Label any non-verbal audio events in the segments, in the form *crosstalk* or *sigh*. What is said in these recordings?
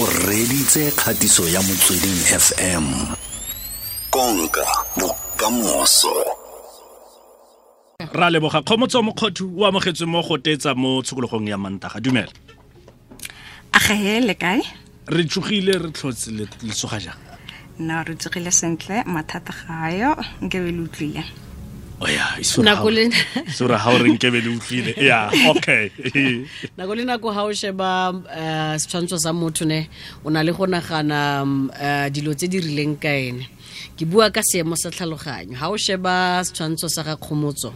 o reditse kgatiso ya motsweding fm konka bokamoso. Ra leboga kgomotso mokgothu o amogetswe mo go tetsa mo tshokologong ya mantaga. Dumela. A ge le kae? Re tsogile re tlhotse le le tsoga jang? Nna re tsogile sentle mathata gayo nke be le utlwile oya Nako le- sore ga o re nkebe le utlwile. Ya okay. Nako le nako ga o sheba um setshwantsho sa motho ne o na le go nagana um, dilo tse di rileng ka ene. Ke bua ka seemo sa tlhaloganyo. Ga o sheba setshwantsho sa ga kgomotso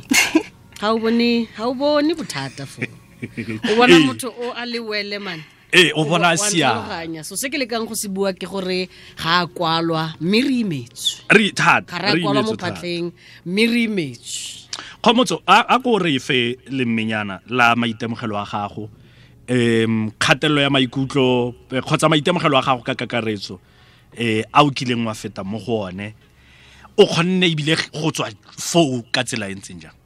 ga *laughs* o bone ga o bone bothata fo o bona motho o a le wele mane ee o bona a siame so se ke lekang go se bua ke gore ga a kwalwa mme re imetswe. Re thata re kwalwa mo phatlheng mme re imetswe. Kgomotso a ko re fe lemmenyana la maitemogelo a gago? Um kgatelelo ya maikutlo eh, kgotsa maitemogelo a gago ka kakaretso um a o kileng wa feta mo go one? O kgonne ebile go tswa foo ka tsela e ntseng jang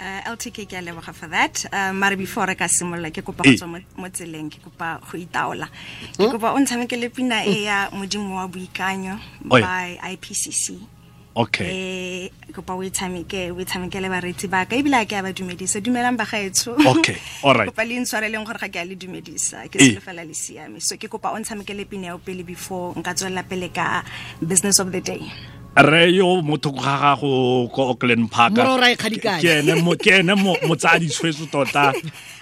uh, ltk ke a leboga for that. Uh, mare before re ka simolola ke kopa Ee. go tswa mo- tseleng ke kopa go itaola. Ke kopa o ntshamekele pina e ya modimo wa boikanyo by ipcc okay. Eh kopa o e tshameke o e tshamekele baretsi ba ka ebile a ke a ba dumedisa. Dumelang bagaetsho Okay, alright. *laughs* kopa le ntshwareleng gore ga ke a le dumedisa ke selo fela le siame. So ke kopa o ntshamekele pina ya pele before nka tswelela pele ka business of the day re yo motho ga gago ko Auckland Park. Raya ke ene mo ke ene mo motsadi tshwetso tota.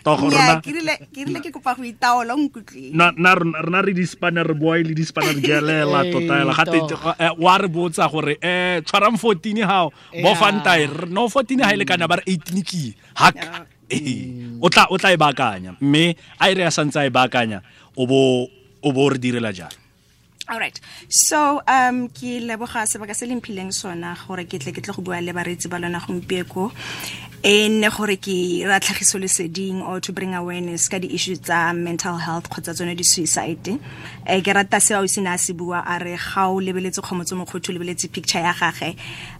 To go rona ke kopa go itaola o na na rona re di-spanner boy le di-spanner gelela Ee, tota ela gate eh, wa re botsa gore um tshwarang fourteen gao bo fantae no fourteen ga e lekana ba re eighteen ke haka Ee. o tla o tla e baakanya. Mme a e re a santse a e baakanya o bo o bo re direla jang all right. So um ke leboga sebaka se lemphileng sona gore ke tle ke tle go bua le bareetsi ba lona gompieko e nne gore ke ra tlhagiso leseding or to bring awareness ka di-issues tsa mental health kgotsa tsone di-suicide. Um ke rata se o sene a se bua a re ga o lebeletse kgomotso mokgothu o lebeletse picture ya gage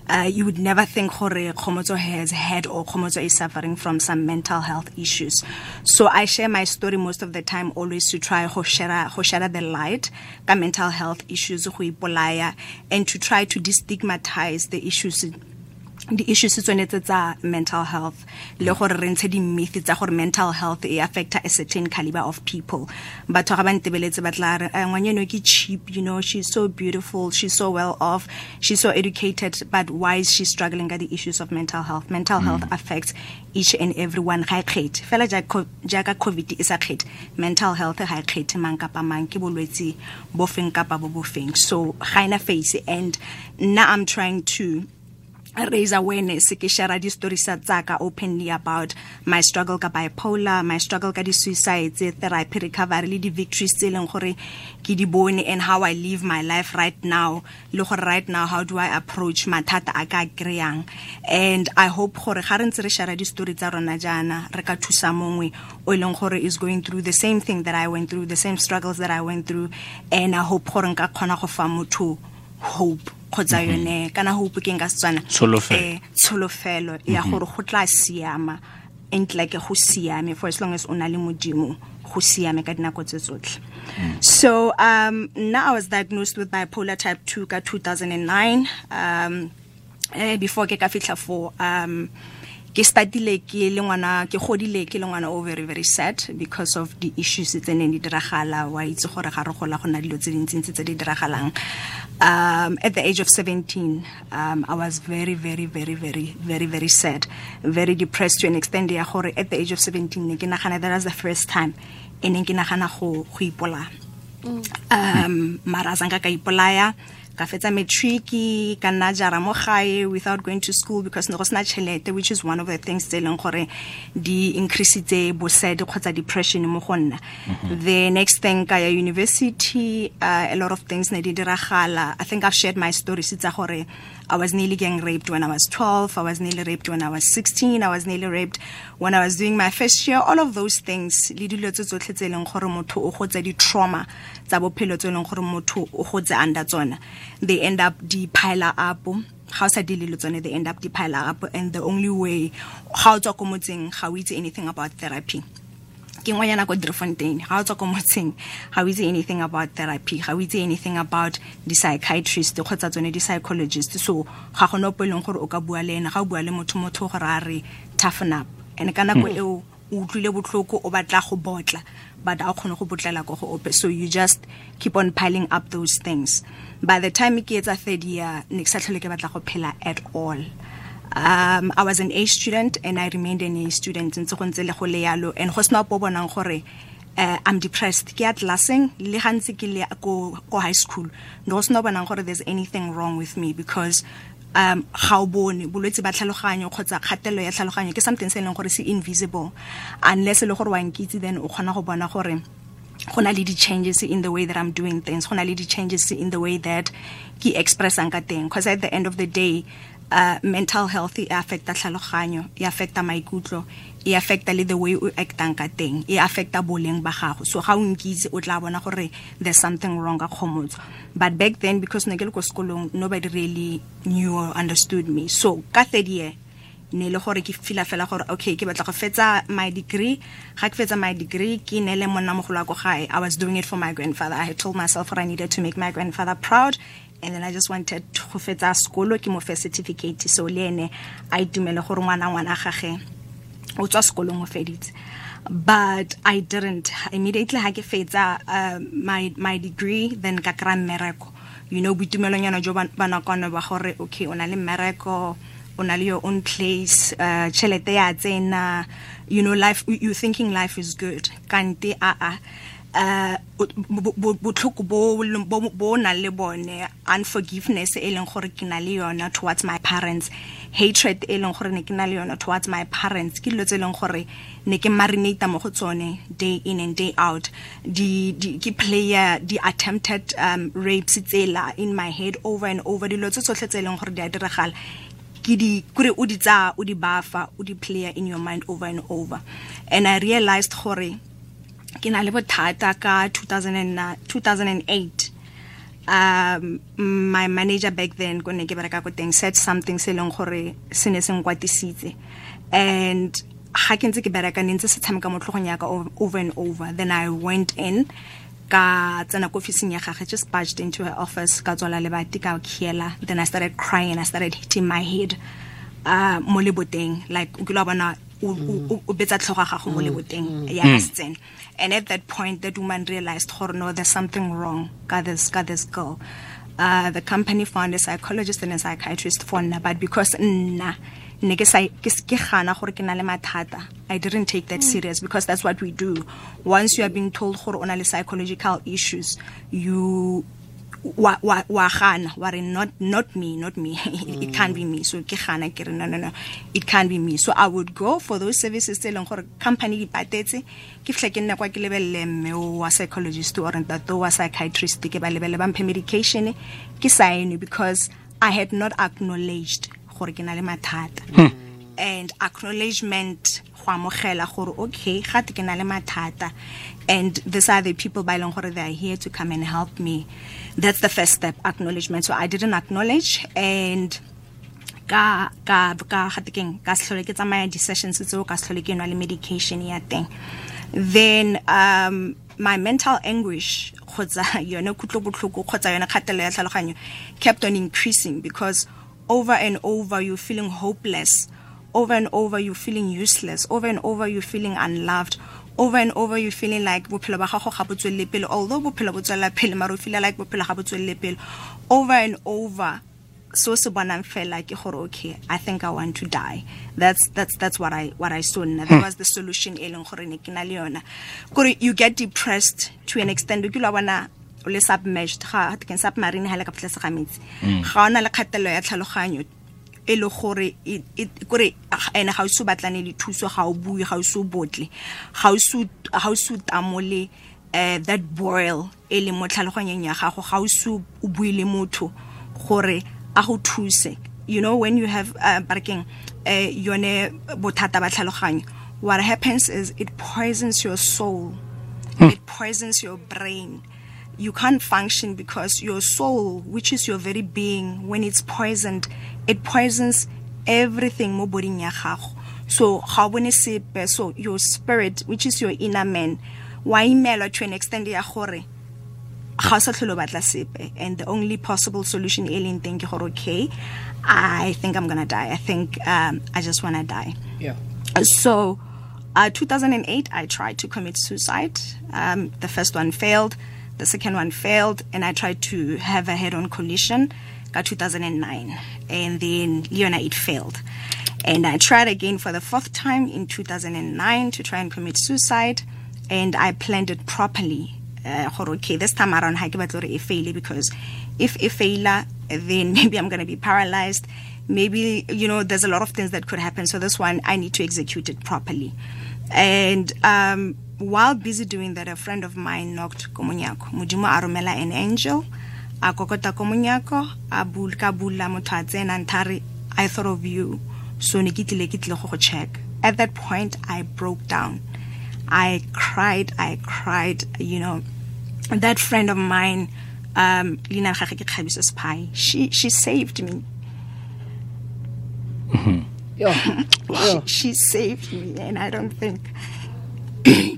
uh, you would never think gore kgomotso has had or kgomotso is suffering from some mental health issues. So i share my story most of the time always to try go share go share the light ka mental health issues go ipolaya and to try to destigmatize the issues di-issues tsone tse tsa mental health le gore re ntshe di-myth tsa gore mental health e affecta a certain caliber of people. Batho ga ba ntebeletse ba tla re "Eh, ngwanyeno ke cheap you know she's so beautiful she's so well off she's so educated but why is she struggling ka the-issues of mental health? Mental health affects each and every one. Ga e kgethe. Fela jaaka co- jaaka covid e sa kgethe mental health ga e kgethe mang kapa mang ke bolwetse bo feng kapa bo bo feng. So ga ena face. And nna i'm trying to raise awareness ke share di stories tsa tsaka openly about my struggle ka bipolar my struggle ka di suicides therapy recovery le di victories tse leng gore ke di bone and how i live my life right now. Le gore right now how do i approach mathata a ka and i hope gore ga re ntse re share di story tsa rona jaana re ka thusa mongwe leng gore is going through the same thing that i went through the same struggles that i went through. And i hope gore nka kgona go fa motho hope kgotsa yone kana hope ke nka setswana Tsholofelo. eh, tsholofelo ya gore go tla siama ntle ke go siame for as long as o na le modimo go siame ka dinako tse tsotlhe. So um now i was diagnosed with bipolar type 2 ka 2009 um eh, before ke ka fitlha for um ke startile ke le ngwana ke godile ke le ngwana o very very sad because of the issues tse neng di diragala. Wa itse gore ga re gola go na dilo tse dintsintsi tse di diragalang. Um at the age of 17 um i was very very very very very very sad very depressed to an extent ya gore at the age of 17 ne ke nagana that was the first time e neng ke nagana go go ipolaya um mara a zanka ka ipolaya ka fetsa matric ka nna jara mo gae without going to school because ne go sena tšhelete which is one of the things tse e leng gore di increasitse bosed kgotsa depression mo go nna the next thing ka ya university uh, a lot of things ne di diragala i think i've shared my stories tsa gore I was nearly getting raped when I was 12. I was nearly raped when I was 16. I was nearly raped when I was doing my first year. All of those things, le dilo tse tsotlhe tse e leng gore motho o gotse di-trauma tsa bophelo tse e leng gore motho o gotse under tsona they end up di pile up o sa dile le tsone they end up di pile up. And the only way ga o tswa ko motseng ga o itse anything about therapy. Ke ngwanyana ko driefontein ga o tswa ko motseng ga o itse anything about therapy ga o itse anything about di-psychiatrist kgotsa tsone di-psychologist. So ga gona opo e leng gore o ka bua le ene. Ga o bua le motho motho gore a re toughen up. And ka nako hmm. eo o utlwile botlhoko o batla go botla but a kgone go botlela ko go ope. So you just keep on piling up those things. By the time ke etsa third year ne ke sa tlhole ke batla go phela at all. Um i was an a student and i remained an a student. Ntse go ntse le go le yalo. And go sena po bonang gore uh, i'm depressed. Ke atlaseng le gantsi ke le ko high school. No sena bonang gore there's anything wrong with me because um ga o bone bolwetse ba tlhaloganyo kgotsa kgatelelo ya tlhaloganyo ke something se e leng gore se invisible. Unless e le gore wa then o kgona go bona gore go na le di-changes in the way that i'm doing things go na le di-changes in the way that ke expressang ka teng. Because at the end of the day uh, mental health e affecta tlhaloganyo e affecta maikutlo e affecta le the way o actang ka teng. E affecta boleng ba gago. So ga o nkitse o tla bona gore there's something wrong ka kgomotso. But back then because ne ke le ko sekolong nobody really knew or understood me. So ka third year ne le gore ke fila fela gore okay ke batla go fetsa my degree. Ga ke fetsa my degree ke ne le monna mogolo wa ko gae. I was doing it for my grandfather. I had told myself that i needed to make my grandfather proud. And then i just wanted go fetsa sekolo ke mo fe certificate. So le ene a itumele gore ngwana ngwana gage o tswa sekolong o feditse. But i didn't. Immediately ha ke fetsa uh, my, my degree then ka kry mmereko. You know boitumelonyana jo ba nakwana ba gore okay o na le mmereko o na le your own place uh chelete ya tsena you know life you thinking life is good. Kante a a uh botlhoko bo bo na le bone unforgiveness e leng gore ke na le yona towards my parents. Hatred e leng gore ne ke na le yona towards my parents ke dilo tse e leng gore ne ke marinate mo go tsone day in and day out. Di di ke player di attempted um rapes tsela in my head over and over. Dilo tse tsotlhe tse e leng gore di a diragala kore o di tsa o di bafa o di player in your mind over and over. And i realized gore ke na le bothata ka 2008 um my manager back then ko ne ke bereka ko teng said something se leng gore se ne se nkwatisitse. And ha ke ntse ke bereka ne ntse se tshameka mo tlhogong yaka over and over. Then i went in ka tsena ko officing ya gage just barged into her office ka tswala lebati ka khiela then i started crying i started hitting my head uh mo leboteng. Like o kile bona o betsa tlhoga gago mo leboteng. Ya scene and at that point that woman realized gore no there's something wrong. Ka this ka this girl. Uh the company found a psychologist and a psychiatrist for nna but because nna ne ke sa ke gana gore ke na le mathata i didn't take that serious because that's what we do. Once you are being told gore le psychological issues you wa wa wa gana wa re not not me not me. *laughs* It mm. can't be me. So ke gana ke re no no no. It can't be me. So i would go for those services tse leng gore company di patetse. Ke ftle ke nne kwa ke lebelle mme wa psychologist or ntato wa psychiatrist ke ba lebelle ba mphe medication ke sign because i had not acknowledged gore ke na le mathata. Hmm. And acknowledgement go amogela gore okay gate ke na le mathata and these are the people by long gore they are here to come and help me. That's the first step acknowledgement. So i didn't acknowledge and ka ka ka gatekeng ka setlhole ke tsamaya di-sessions tseo ka setlhole ke nwa le medication ya teng. Then um my mental anguish kgotsa *laughs* yone kutlobotlhoko kgotsa yone kgatelo ya tlhaloganyo kept on increasing because over and over you're feeling hopeless over and over you're feeling useless over and over you're feeling unloved over and over you feeling like bophelo ba gago ga bo tswelele pele although bophelo bo tswela pele mara o feel like bophelo ga bo tswelele pele. Over and over so se bonang fela ke gore okay i think i want to die. That's that's that's what i what i saw nna. That hmm. was the solution e leng gore ne ke na le yona. Gore you get depressed to an extent o kile bona o le submerged ga ke submarine ha le ka tlase ga metsi. Hmm. Ga ona le kgatelelo ya tlhaloganyo e le gore kore ene ga o se batlane le thuso ga o bue ga o se o botle ga o se o tamole uh, that boil e le mo tlhaloganyeng ya gago ga o se o bue le motho gore a go thuse you know when you have uh, barekeng uh, yone bothata ba tlhaloganyo what happens is it poisons your soul hmm. it poisons your brain you can't function because your soul which is your very being when it's poisoned it poisons everything mo boding ya gago. So ga bone sepe. So your spirit which is your inner man wa imelwa to an extent ya gore ga o sa tlhole o batla sepe. And the only possible solution e leng teng ke gore okay i think i'm gonna die. I think um, i just wanna die. Yeah. So uh, 2008 i tried to commit suicide. Um, the first one failed the second one failed and i tried to have a head-on collision got 2009 and then leona it failed. And i tried again for the fourth time in 2009 to try and commit suicide and i planned it properly. Uh, okay this time around ha ke batla gore e faile because if e faila then *laughs* maybe i'm going to be paralyzed. Maybe you know there's a lot of things that could happen. So this one i need to execute it properly. And um, while busy doing that a friend of mine knocked komonyako modimo a romela an angel a kokota komonyako a bul ka bula motho a tsena nthare i thought of you. So ne ke tlile ke tlile go go check. At that point i broke down. I cried i cried you know. That friend of mine um leina la gagwe ke kgabiso spy she she saved me. Yeah. *laughs* She, she saved me and i don't think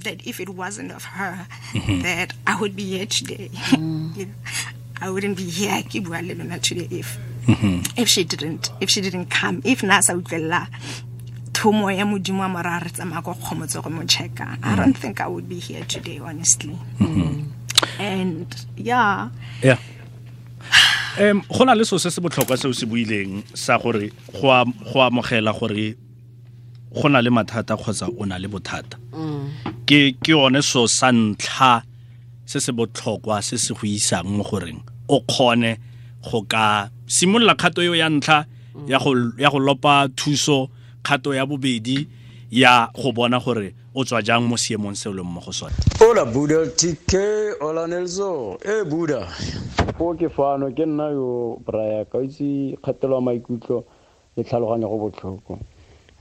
that if it wasn't of her mm-hmm. that i would be here today. Mm. *laughs* you know, i wouldn't be here ke bua le lona today if if she didn't if she didn't come. If na sa utlwelela thomo ya modimo a mora re tsamaya ko kgomotse go mo checka i don't think i would be here today honestly. Mm-hmm. and yeah. Yeah. Um go na le so se se botlhokwa seo se buileng sa gore go am- go amogela gore go na le mathata kgotsa o na le bothata ke ke yone so sa ntlha se se botlhokwa se se go isang mo goreng o kgone go ka simolola kgato eo ya ntlha ya go ya go lopa thuso kgato ya bobedi ya go bona gore o tswa jang mo seemong se o leng mo go sone. Ola buda TK, ola nelso e buda. Go ke fano ke nna yo braya ka itse kgatelo ya maikutlo le tlhaloganyo go botlhoko.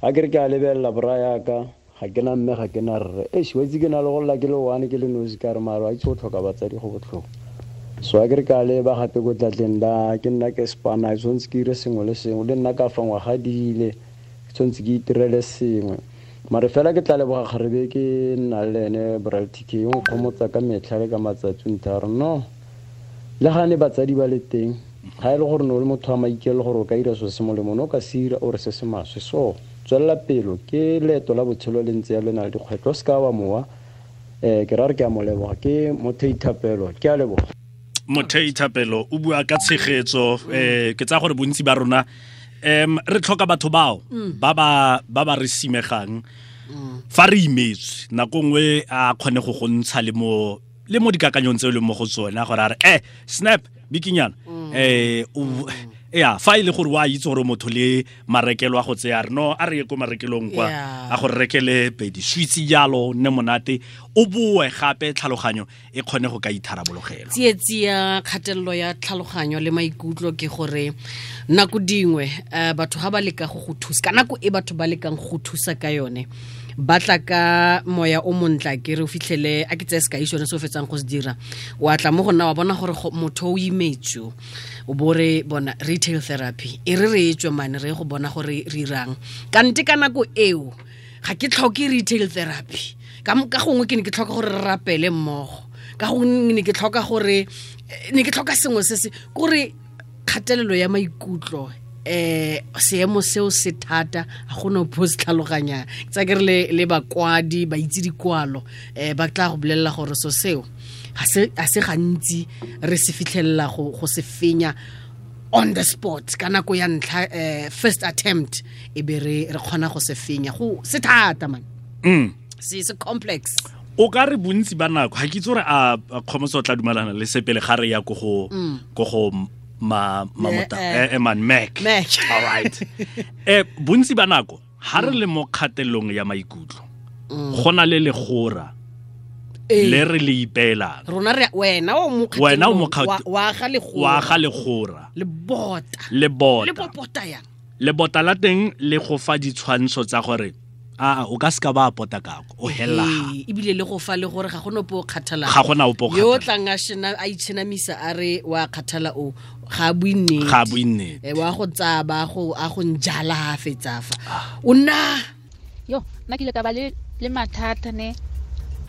ga ke re ke a lebelela braya ka ga ke na mme ga ke na rre. eish wa itse ke na le go lla ke le one ke le nosi ka re maaro a itse go tlhoka batsadi go botlhoko. So a ke re ka leba gape ko tlatleng la ke nna ke spana ke tshwanetse ke ire sengwe le sengwe le nna ka fa ngwaga dile ke tshwanetse ke itirele sengwe mare fela ke tla leboga kgarebe ke nna le ene braltic tk o nkgomotsa ka metlha le ka matsatsi nta re no le gane batsadi ba le teng ga e le gore ne o le motho wa maikele gore o ka ira so se molemo o ka se ira o re se se maswe so tswelela pelo ke leeto la botshelo le ntse ya lena le dikgwetlho se ka wa mowa. Um ke ra re ke a mo leboga ke motho ithapelo ke a leboga. Mothei thapelo o bua ka tshegetso um ke tsaya gore bontsi ba rona um re tlhoka batho bao ba ba ba re simegang. Fa re imetswe nako nngwe a kgone go go ntsha le mo le mo dikakanyong tseo leng mo go tsone gore a re eh snap bikinyana. Eh o- ya fa e le gore wa itse gore motho le marekelo a go tseya re no a re ye ko marekelong kwa a go rekele pedi switse jalo nne monate o boe gape tlhaloganyo e kgone go ka itharabologelwa. Tsietsi ya kgatelelo ya tlhaloganyo le maikutlo ke gore nako dingwe um batho ga ba leka go go thusa ka nako e batho ba lekang go thusa ka yone ba tla ka moya o montla ke re o fitlhele a ke tseye sekai sone se o fetsang go se dira. Wa tla mo go nna wa bona gore motho o imetso o bo re bona retail therapy. E re re etswe tswe mane re go bona gore re irang. Kante ka nako eo ga ke tlhoke retail therapy. Ka gongwe ke ne ke tlhoka gore re rapele mmogo. Ka gongwe ne ke tlhoka gore ne ke tlhoka sengwe se se kore kgatelelo ya maikutlo eh seemo seo se thata ga gona pho se tlhaloganyang. Tsa ke re le- le bakwadi ba itse dikwalo um ba tla go bolelela gore so seo ga se ga se gantsi re se fitlhelela go se fenya on the spot ka nako ya ntlha um first attempt e be re kgona go se fenya. Go se thata man. Mm. se se complex. O ka re bontsi ba nako ga ke itse gore a kgomotso o tla dumelana le sepele ga re ya ko go ko go ma mamota Eh, eh. Eh. eh, man mac. *laughs* All right. Eh bontsi ba nako ha re le mo kgatelelong ya maikutlo go na le legora le re le ipeelang. Rona re wena o mo Wena o mo wa ga legora. wa ga legora. Le bota le le bota popota yang? Lebota la teng le go fa ditshwantsho tsa gore a o ka se ka ba pota kako o helela ga Ee, ebile le go fa le gore ga gona po o kgathala Ga gona ope o yo o tlang a shena- a itšhenamisa a re wa kgathala o ga a bue nnete. Ga bo innete Eh, wa go tsaba go a go njala a fetsa fa. O nna? Yo nna ke ile ka ba le le mathata ne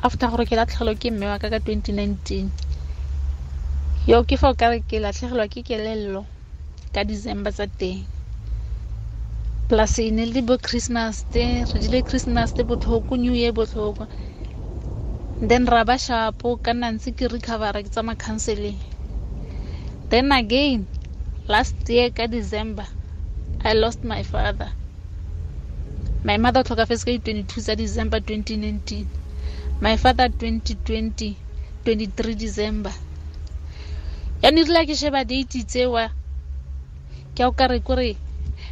after gore ke latlhegelwa ke mme wa ka ka 2019 yo ke fa o kare ke latlhegelwa ke kelello ka december tsa teng plus ne le bo christmas te re dile christmas te botlhoko new year botlhoko. Then ra ba shapo ka nna ntse ke recovera ke tsama counseling. Then again last year ka december i lost my father. My mother o tlhokafetse ka di-twenty-two tsa december 2019 my father 2020 23 december. Yaanong rile ke sheba date tsewa ke a o kare kore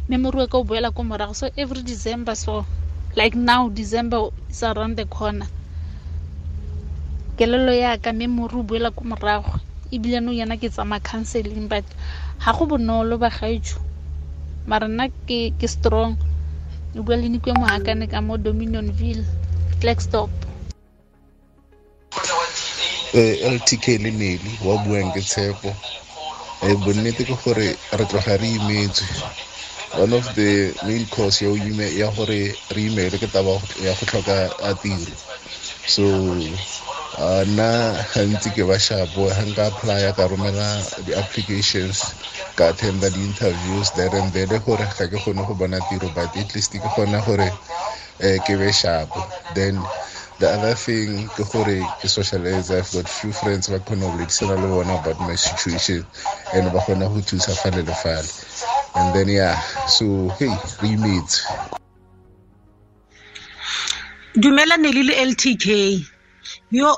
memory ka o boela ko morago so every december so like now december is around the corner. Kelelo yaka memory o boela ko morago ebile no yana ke tsama counseling but ga go bonolo ba gaetso mara nna ke ke strong. O bua le nikwe moakane ka mo dominionville. Clakstop uh, ltk le neli wa buang ke tshepo. Um bonnete ke gore re tloga re imetswe one of the main cause ya, ya gore re imele ke taba ya go tlhoka a tiro so uh, nna gantsi ke ba shapo ga nka applya ka romela di-applications ka attenda di-interviews there and there gore ga ke kgone go bona tiro but at least ke kgona gore um ke be shapo. Then the other thing ke gore ke socialize i've got few friends ba kgona go boledisana le bona about my situation and ba kgona go thusa fale le fale and then yeah so hey re imetse dumela ne le le ltk yo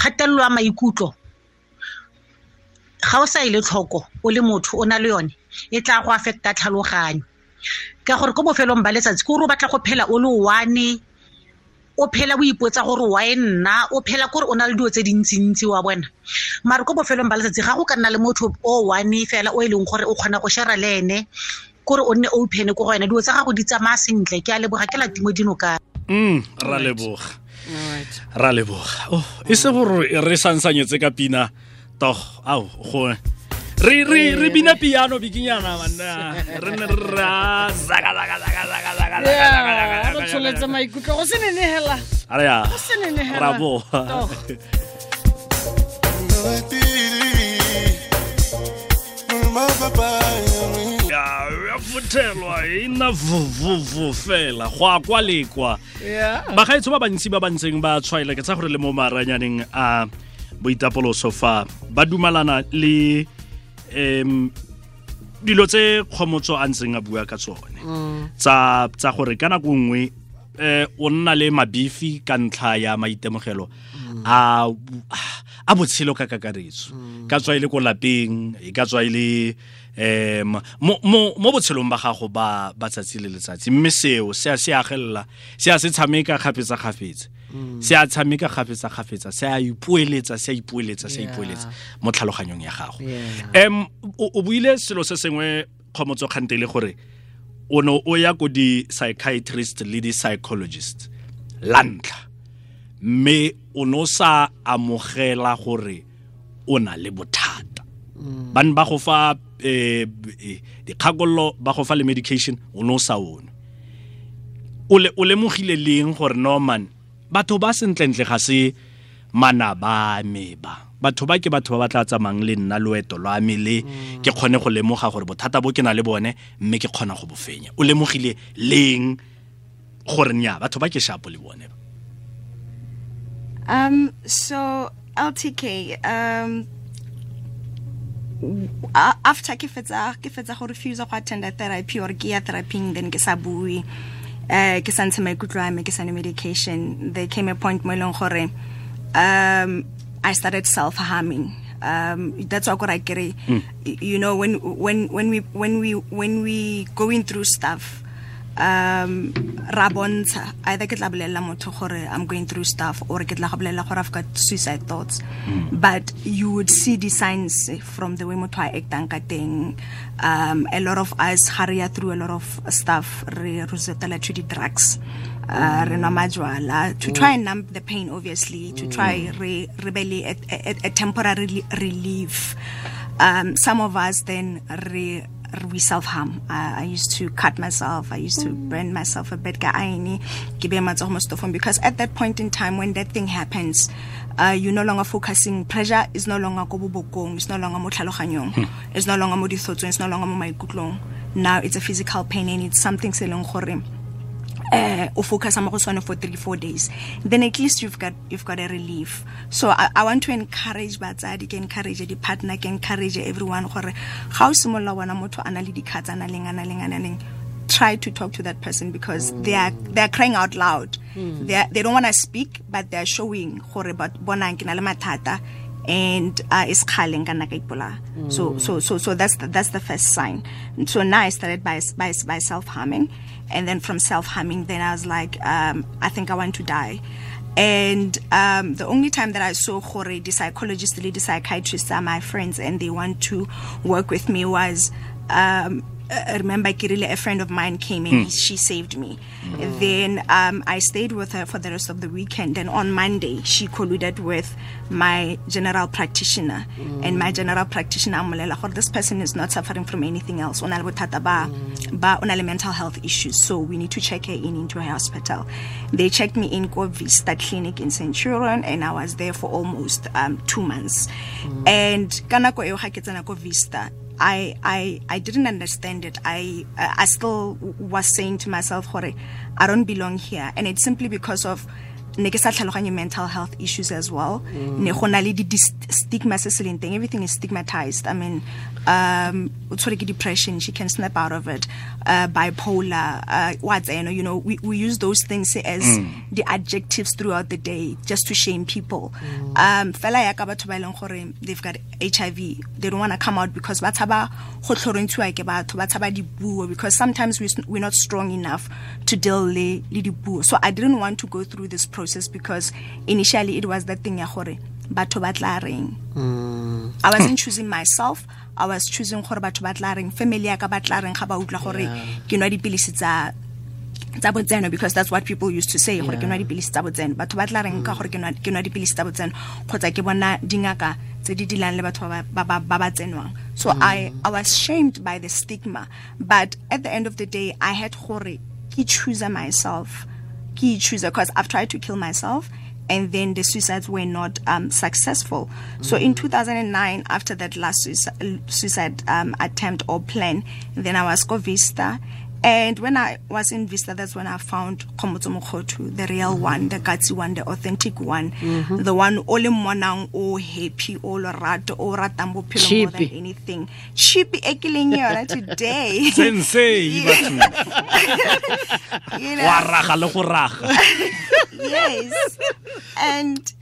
kgatelelo ya maikutlo. Ga o sa ile tlhoko o le motho o na le yone e tla go affecta tlhaloganyo. Ka gore ko bofelong ba letsatsi ke gore o batla go phela o le one o phela o ipotsa gore wa e nna o phela kore o na le dilo tse dintsi-ntsi wa bona. Mare ko bofelong ba letsatsi ga go ka nna le motho o one fela o e leng gore o kgona go shara le ene kore o nne open ko go wena. Dilo tsa gago di tsamaya sentle ke a leboga ke latimo dino ka. Mm ra leboga. Ra leboga. Oh e se gore re sansanyetse ka pina. Togo ao go re re re bina piano bikinyana manna re ne ra zaka zaka zaka zaka zaka Yeah, re tsholetse maikutlo go sene ne hela? Ara ya go sene ne hela? bravo ya futhelwa e nna vuvuvu fela go a kwa lekwa. Bagaetso ba bantsi ba ba ntseng ba tshwaela ke tsa gore le mo maranyaneng a boitapoloso fa ba dumalana le um dilo tse kgomotso a ntseng a bua ka tsone. Tsa tsa gore ka nako nngwe eh o nna le mabifi ka ntlha ya maitemogelo a a botshelo ka kakaretso. Ka tswa ile ko lapeng e ka tswa ile em mo mo mo botshelong ba gago ba ba tsatsi le letsatsi. Mme seo se a se agelela se a se tshameka gapetsa gapetsa se a tshameka gapetsa se a ipoeletsa se a ipoeletsa se a ipoeletsa mo tlhaloganyong ya gago. Em o buile selo se sengwe kgomotso kgante le gore o ne o ya ko di-psychiatrist le di-psychologist la ntlha mme o ne o sa amogela gore o na le bothata. Bane ba go fa eh, dikgakololo ba go fa le medication o ne o sa one. O lemogile leng gore norman batho ba sentlentle ga se mana ba. Me ba batho ba ke batho ba ba tla tsamayng le nna loeto lwa me le ke kgone go lemoga gore bothata bo ke na le bone mme ke kgona go bofenya o lemogile leng gore nya batho ba ke shapo le bone ba? Um, so LTK, um, after ke fetsa ke fetsa go refuse go attend therapy or ke ya therapying then ke sa bue uh, ke sa ntshe maikutlo a me ke sa nwe medication. There came a point mo e leng gore um, I started self harming um, that's why I kere you know when when when we when we when we going through stuff um ra bontsha. Either ke tla bolelela motho gore i'm going through stuff or ke tla go bolelela gore i've got suicide thoughts. But you would see the signs from the way motho a actang ka teng. Um a lot of us ya through a lot of stuff re resortela to the drugs. Uh, re nwa majwala. To try and numb the pain obviously. To try re re be le a, a, a temporary relief. Um, some of us then re self harm I, I used to cut myself. I used to burn myself a bit ka aene ke be matsogo because at that point in time when that thing happens uh, you're no longer focusing. Pressure is no longer it's no longer mo tlhaloganyong it's no longer mo dithotsong it's no longer mo maikutlong. Now it's a physical pain and it's something se leng gore uh, o focus mo go for three four days. Then at least you've got you've got a relief. So i, I want to encourage batsadi ke encourage the partner ke encourage everyone gore ga o simolla bona motho ana le dikhatsa na leng ana leng ana leng try to talk to that person because they are they are crying out loud. Mm. they are, they don't want to speak but they are showing gore but bona ke na le mathata and uh, is khaleng kana ka ipola. So so so so that's the, that's the first sign. So now i started by by, by self harming and then from self harming then i was like um, i think i want to die. And um, the only time that I saw Hore, the psychologist, the psychiatrist, are my friends, and they want to work with me was um, uh, remember Kirili, a friend of mine came in, mm. she saved me. Mm. Then um, I stayed with her for the rest of the weekend. And on Monday, she colluded with my general practitioner. Mm. And my general practitioner, Amulela, this person is not suffering from anything else. Ona ba, ba ona mental health issues. So we need to check her in into a hospital. They checked me in Go Vista Clinic in Centurion, and I was there for almost um, two months. And kanako eo Go Vista, I, I, I didn't understand it. I, I still was saying to myself, Hore, I don't belong here. And it's simply because of ne ke sa tlhaloganye mental health issues as well. Ne go na le di stigma se se leng teng. Everything is stigmatized. I mean um o tshwere ke depression she can snap out of it. Uh, bipolar uh, what's you know you know we, we use those things as mm. the adjectives throughout the day just to shame people. Mm. um fela ya ka batho ba leng gore they've got hiv they don't want to come out because ba tshaba go tlhorontshiwa ke batho ba tshaba dipuo because sometimes we, we're not strong enough to deal le le dipuo. So i didn't want to go through this process because initially it was that thing ya gore batho ba tla reng. Mm. I wasn't choosing myself. I was choosing gore batho ba tla reng. Family ya ka ba tla reng ga ba utlwa gore ke nwa dipilisi tsa tsa botseno because that's what people used to say gore ke nwa dipilisi tsa botseno. Batho ba tla reng ka mm. gore ke nwa dipilisi tsa botseno kgotsa ke bona dingaka tse di dilang le batho ba ba tsenwang. So mm. i i was shamed by the stigma. But at the end of the day i had gore ke choose myself ke choose because i've tried to kill myself and then the suicides were not um, successful. Mm. So in 2009, after that last suicide, um, attempt or plan, then I was go Vista. And when I was in Vista, that's when I found Kgomotso Mokgothu, the real mm-hmm. one, the gutsy one, the authentic one, mm-hmm. the one all in monang, all happy, all rat, all ratambo pillow more than anything. Chippy ekiling yona today. *laughs* Sensei, you *laughs* know. yes. And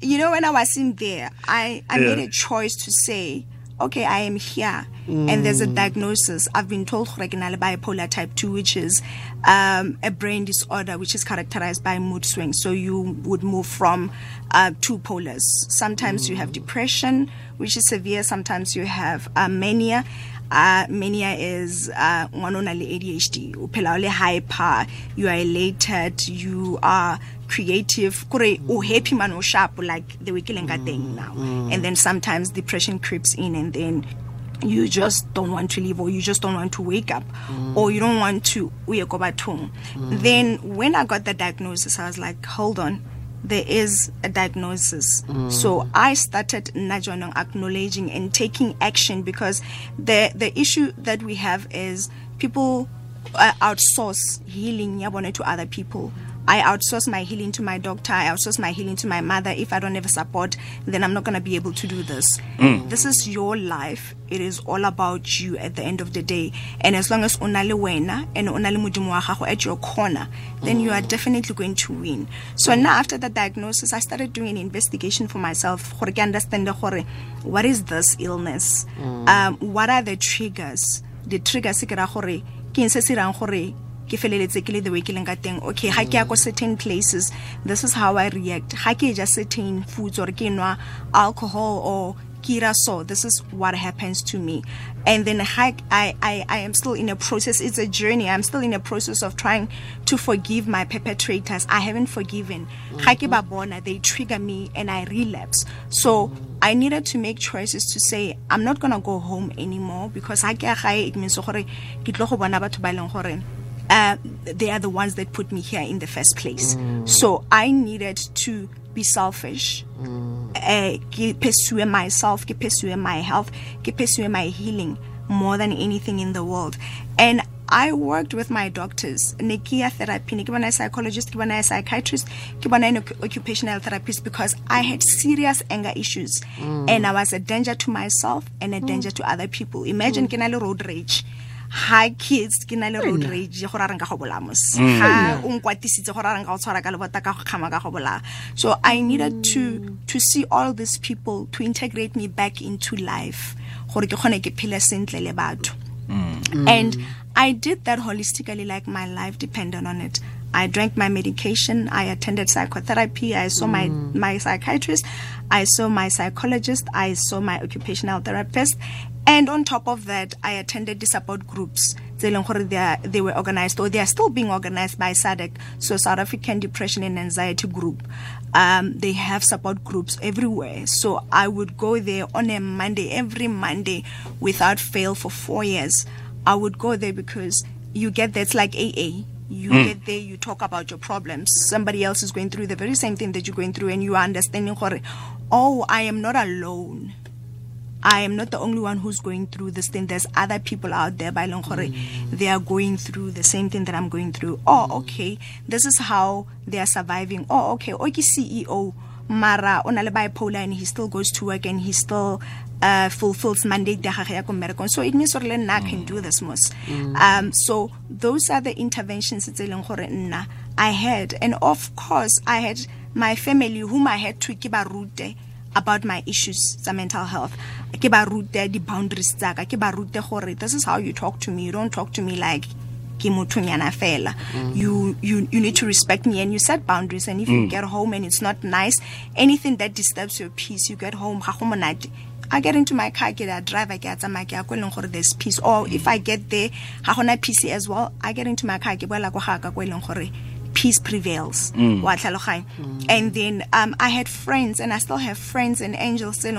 you know, when I was in there, I, I yeah. made a choice to say, okay, I am here. Mm. And there's a diagnosis. I've been told bipolar type 2, which is um, a brain disorder which is characterized by mood swings. So you would move from uh, two polars. Sometimes mm. you have depression, which is severe. Sometimes you have uh, mania. Uh, mania is uh, one on ADHD. Uphela hyper, you are elated, you are creative kore happy man o sharp like the weekend thing now and then sometimes depression creeps in and then you just don't want to leave or you just don't want to wake up mm. or you don't want to mm. then when i got the diagnosis i was like hold on there is a diagnosis mm. so i started acknowledging and taking action because the the issue that we have is people uh, outsource healing to other people I outsource my healing to my doctor, I outsource my healing to my mother. If I don't have support, then I'm not going to be able to do this. Mm. This is your life. It is all about you at the end of the day. And as long as onale wena and onale modimo wa at your corner, then mm. you are definitely going to win. So now after the diagnosis, I started doing an investigation for myself. Gore ke understand gore what is this illness? Mm. Um, what are the triggers? The triggers ke ra gore ke eng se se rang gore ke feleletse ke le the way ke leng ka teng. Okay ga ke ya ko certain places this is how i react. Ga ke ja certain foods or ke nwa alcohol or kira so this is what happens to me. And then I, I i am still in a process it's a journey. I'm still in a process of trying to forgive my perpetrators. I haven't forgiven. Mm-hmm. they trigger me and i relapse. So i needed to make choices to say i'm not gonna go home anymore because I it means uh, they are the ones that put me here in the first place. Mm. So I needed to be selfish. Mm. Uh, pursue myself, pursue my health, pursue my healing more than anything in the world. And I worked with my doctors. Nikia therapy, a psychologist, a psychiatrist, an occupational therapist because I had serious anger issues mm. and I was a danger to myself and a danger to other people. Imagine mm. road rage ha kids ke na le road rage gore a reng ka go bolamos ha o nkwatisitse gore a reng ka go tshwara ka lebota ka go kgama ka go bolaya so i needed to to see all these people to integrate me back into life gore ke kgone ke phele sentle le batho mm. and i did that holistically like my life depended on it I drank my medication. I attended psychotherapy. I saw my, mm. my psychiatrist. I saw my psychologist. I saw my occupational therapist. And on top of that, I attended the support groups. They they were organized or they are still being organized by SADAG, so South African Depression and Anxiety Group. Um, they have support groups everywhere. So I would go there on a Monday, every Monday, without fail for four years. I would go there because you get there, it's like AA you mm. get there you talk about your problems somebody else is going through the very same thing that you're going through and you are understanding oh i am not alone I am not the only one who's going through this thing. There's other people out there by Longkore. Mm. They are going through the same thing that I'm going through. Oh, okay. This is how they are surviving. Oh, okay. Oki CEO Mara onale bipolar and he still goes to work and he still uh, fulfills mandate ya gagwe ya ko mmerekong so it means gore le nna can do this mos mm. um, so those are the interventions tse e leng gore nna i had and of course i had my family whom i had to ke ba rute about my issues tsa mental health. Ke ba rute di-boundaries tsaka ke ba rute gore this is how you talk to me. You don't talk to me like ke mothonyana fela. Mm. you, you you need to respect me and you set boundaries. And if mm. you get home and it's not nice anything that disturbs your peace you get home. Ga go monate. I get into my car, get a drive, I get a ke a there's peace. Or if I get there, ha gona peace as well, I get into my car, ke boela go ga ka ko peace prevails. Mm. Mm. And then um, I had friends, and I still have friends and angels saying,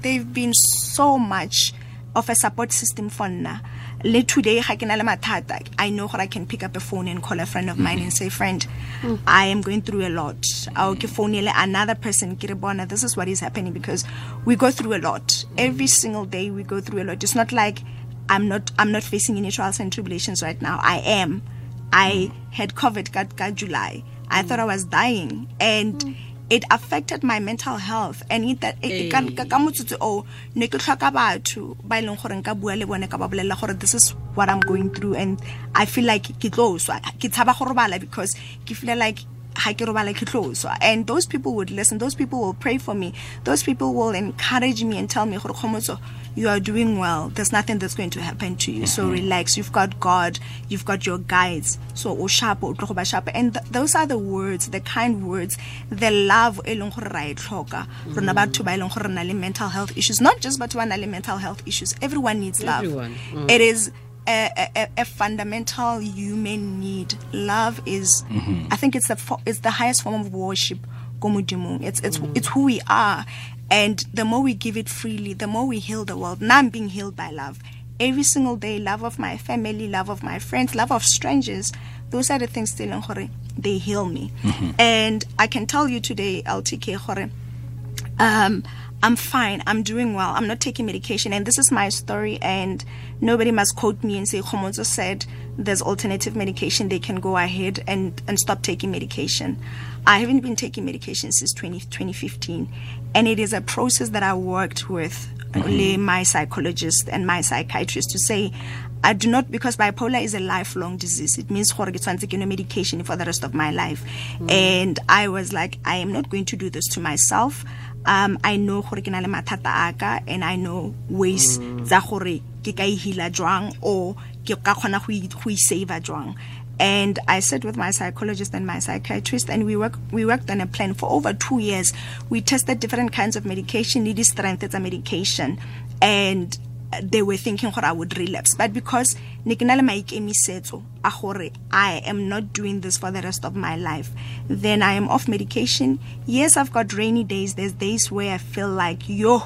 they've been so much of a support system for na le today ga ke na le mathata i know that i can pick up a phone and call a friend of mine and say friend mm. i am going through a lot i'll ke phone another person ke re this is what is happening because we go through a lot every single day we go through a lot it's not like i'm not i'm not facing any trials and tribulations right now. I am. I had covid got, got july. I thought i was dying. And mm it affected my mental health. And it that ka ka motsotso o ne ke tlhoka batho ba ileng gore nka bua le this is what i'm going through. And i feel like ke tloswa ke tshaba go because ke feel like and those people would listen those people will pray for me. Those people will encourage me and tell me you are doing well. There's nothing that's going to happen to you. Mm-hmm. so relax. You've got god. You've got your guides. So and th- those are the words the kind words the love leng gore ra tlhoka. Rona batho ba leng gore na le mental health issues not just but na mental health issues. Everyone needs love. Everyone. Mm. it is a, a, a, fundamental human need. Love is, mm-hmm. I think it's the it's the highest form of worship. It's it's mm. it's who we are, and the more we give it freely, the more we heal the world. Now I'm being healed by love every single day. Love of my family, love of my friends, love of strangers. Those are the things still in they heal me, mm-hmm. and I can tell you today, LTK um, I'm fine. I'm doing well. I'm not taking medication. And this is my story. And nobody must quote me and say, Kgomotso said there's alternative medication. They can go ahead and, and stop taking medication. I haven't been taking medication since 20, 2015. And it is a process that I worked with mm-hmm. my psychologist and my psychiatrist to say, I do not because bipolar is a lifelong disease. It means gore ke tshwantse ke medication for the rest of my life. Mm. And I was like, I am not going to do this to myself um i know gore ke na le mathata a and i know ways mm. tsa gore ke ka ihila jwang or ke ka kgona go i save jwang and I sat with my psychologist and my psychiatrist, and we work we worked on a plan for over two years. We tested different kinds of medication, needy strength as a medication, and they were thinking that I would relapse. But because Nikinale maikemisetso a gore I am not doing this for the rest of my life, then I am off medication. Yes, I've got rainy days. There's days where I feel like yo,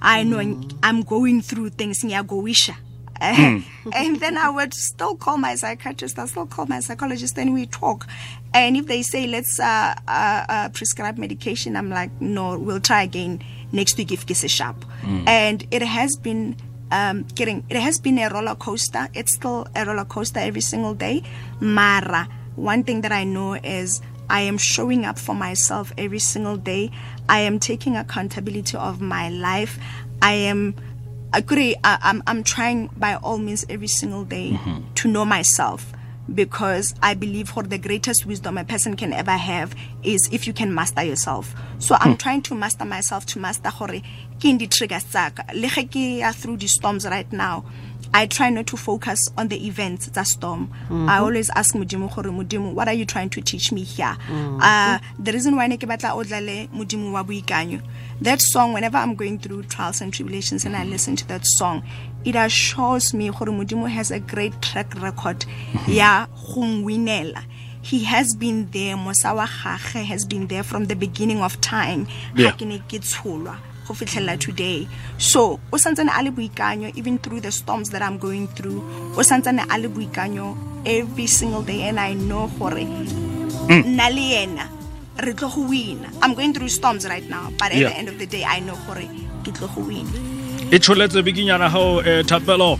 I know I'm going through things. Ngiyagowisha. *laughs* and then I would still call my psychiatrist, I still call my psychologist, and we talk. And if they say, let's uh, uh, uh, prescribe medication, I'm like, no, we'll try again next week if it's sharp. And it has been um, getting, it has been a roller coaster. It's still a roller coaster every single day. Mara, one thing that I know is I am showing up for myself every single day. I am taking accountability of my life. I am I could I, I'm I'm trying by all means every single day to know myself because I believe for the greatest wisdom a person can ever have is if you can master yourself. So I'm hmm. trying to master myself to master gore ke eng di-triggers tsaka le ge ke ya through the storms right now I try not to focus on the events tsa storm. I mm-hmm. always ask Modimo gore Modimo, what are you trying to teach me here? Mm-hmm. Uh, the reason why ne ke batla o dlale Modimo wa. That song, whenever I'm going through trials and tribulations and I listen to that song, it assures me gore Modimo has a great track record mhm. ya go. He has been there, Mosa wa gagwe has been there from the beginning of time. Ha ke ne ke tsholwa go fitlhella today. So o santsane a le boikanyo even through the storms that i'm going through. O santsane a le boikanyo every single day and i know gore mm. nna le yena re tlo go wina. I'm going through storms right now but at Yeah. the end of the day i know gore ke tlo go wina e tsholetse bikinyana gao um thapelo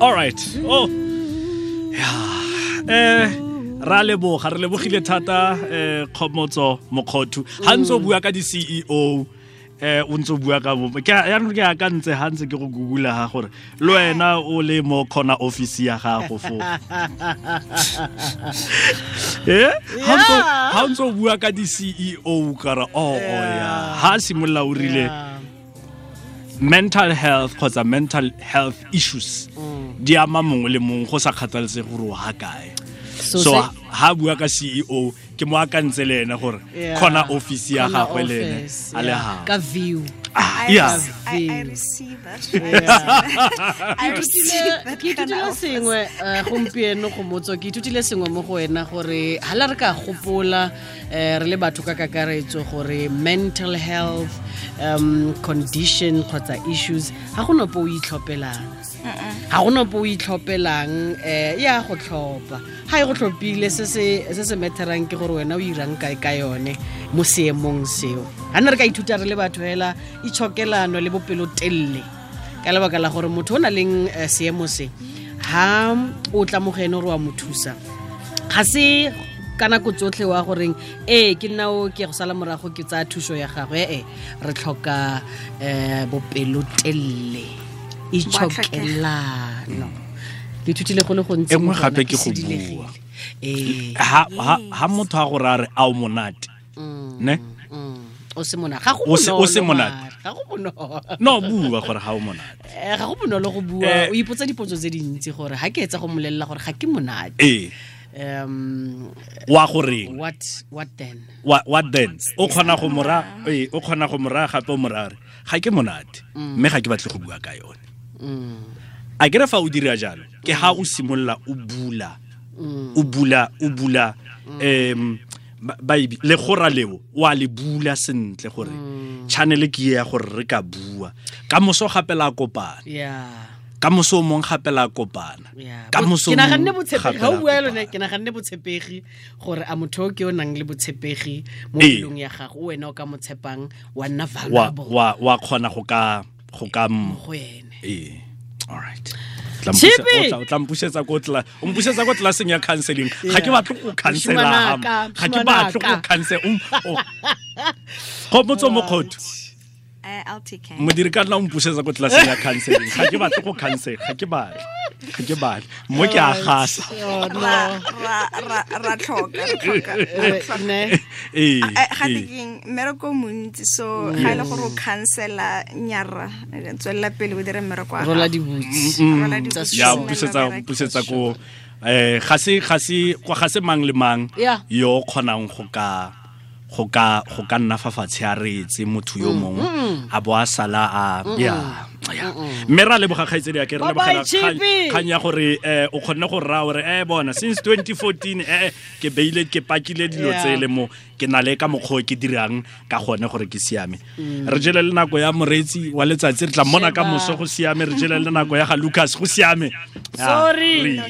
all right oh eh ra leboga re lebogile thata um kgomotso mokgothu. Ga ntse o bua ka di-ceo eh o ntse o bua ka bo ke yaanong ke akantse ha ntse ke go google ha gore le wena o le mo khona office ya gago fo. *laughs* Eh? Ha ntse- ha ntse o bua ka di-ceo kara o o ya. ha simolola o rile mental health kgotsa mental health issues di ama mongwe le mongwe go sa kgathalesege gore o ha kae So ha bua ka ceo ke mo akantse le ene gore khona office ya gagwe le ene. a le ha ka view. I, yeah. I, I receive that. Yeah. *laughs* I Ke receive ithutile- that ke kind ithutile of- sengwe eh, gompieno go motso. Ke ithutile sengwe mo go wena gore ga la re ka gopola um re le batho ka kakaretso gore mental health um condition kgotsa issues ga go nopo o itlhopelang ga go nopo o itlhopelang um ya go tlhopha. Ga e go tlhophile se se matterang ke gore wena o irang kae ka yone mo seemong seo. Ga nne re ka ithuta re le batho fela itshokelano le bopelotelele. Ka lebaka la gore motho o na leng eh, seemo se ha o tla mo go ene gore wa mo thusa. Ga se ka nako tsotlhe wa goreng ee ke nna o ke go sala morago ke tsaya thuso ya gagwe. Ee re tlhoka um bopelotelele itshokelano ke ithutile go le gontsi E nngwe gape ke go bua. ee. Ha ha- ha motho a gore a re a o monate ne? mm, o se monate. Ga go O se- monate. Ga go bonolo. No bua gore ga o monate. *laughs* Eh, ga go bonolo go bua. Eh. o ipotsa dipotso tse dintsi gore ga ke etsa go molelela gore ga ke monate. Eh um wa goreng what what then? What, what then? O kgona go mora ee o kgona go mora gape o morare. Ga ke monate mme ga ke batle go bua ka yone a kere fa o dira jalo ke ha o simolola o bula. O bula o bula um le gora leo wa le bula sentle gore channel ke ye ya gore re ka bua. Ka moso gape la kopana. Yeah ka moso o mongwe gape la kopana. Ka moso ke naganne botshepegi ga o bua yalo ne kopana. ke naganne botshepegi gore a motho o ke o nang le botshepegi mo pelong ya gago o wena o ka mo tshepang wa nna wa kgona go ka go ka m- go ene ee all right. Tla tla ko tla o mpušetsa ko tlelaseng ya counseling. Ga ke batlo batle go cancela ga ke batlo batle go cancel go motso mo Eh, ltk modiri ka nna o mpusetsa ko tlelaseng ya counseling. Ga ke batle go cancel ga ke batle ga ke batle mo ke a gasa Oh, no. ra ra- ra- ra tlhoka re tlhoka- re Eh, tlhoka. ne? ee Ah, eh, gate ee. keng mmereko o montsi so ga e le gore o cancela nyara eh, tswelela pele o dire mmereko wa rola gago. dibutsi Rola tsa dibutsi, ya sure. mme mpusetsa lo bereke. mpusetsa ko eh ga se ga se kwa ga se mang le mang Yeah. yo o kgonang go ka go ka go ka nna fa fatshe a retse motho yo mongwe a bo a sala a ya ya. mme ra leboga kgaitsedi ya ke re lebogela kgang ya gore eh o kgonne go raya gore e bona since 2014 ee ke beile ke pakile dilo Yeah. tse le mo ke na le ka mokgwa o ke dirang ka gone gore ke siame. Re jele le nako ya moreetsi wa letsatsi re tla mmona ka moso go siame re jele le nako ya ga lucas go siame. Sorry.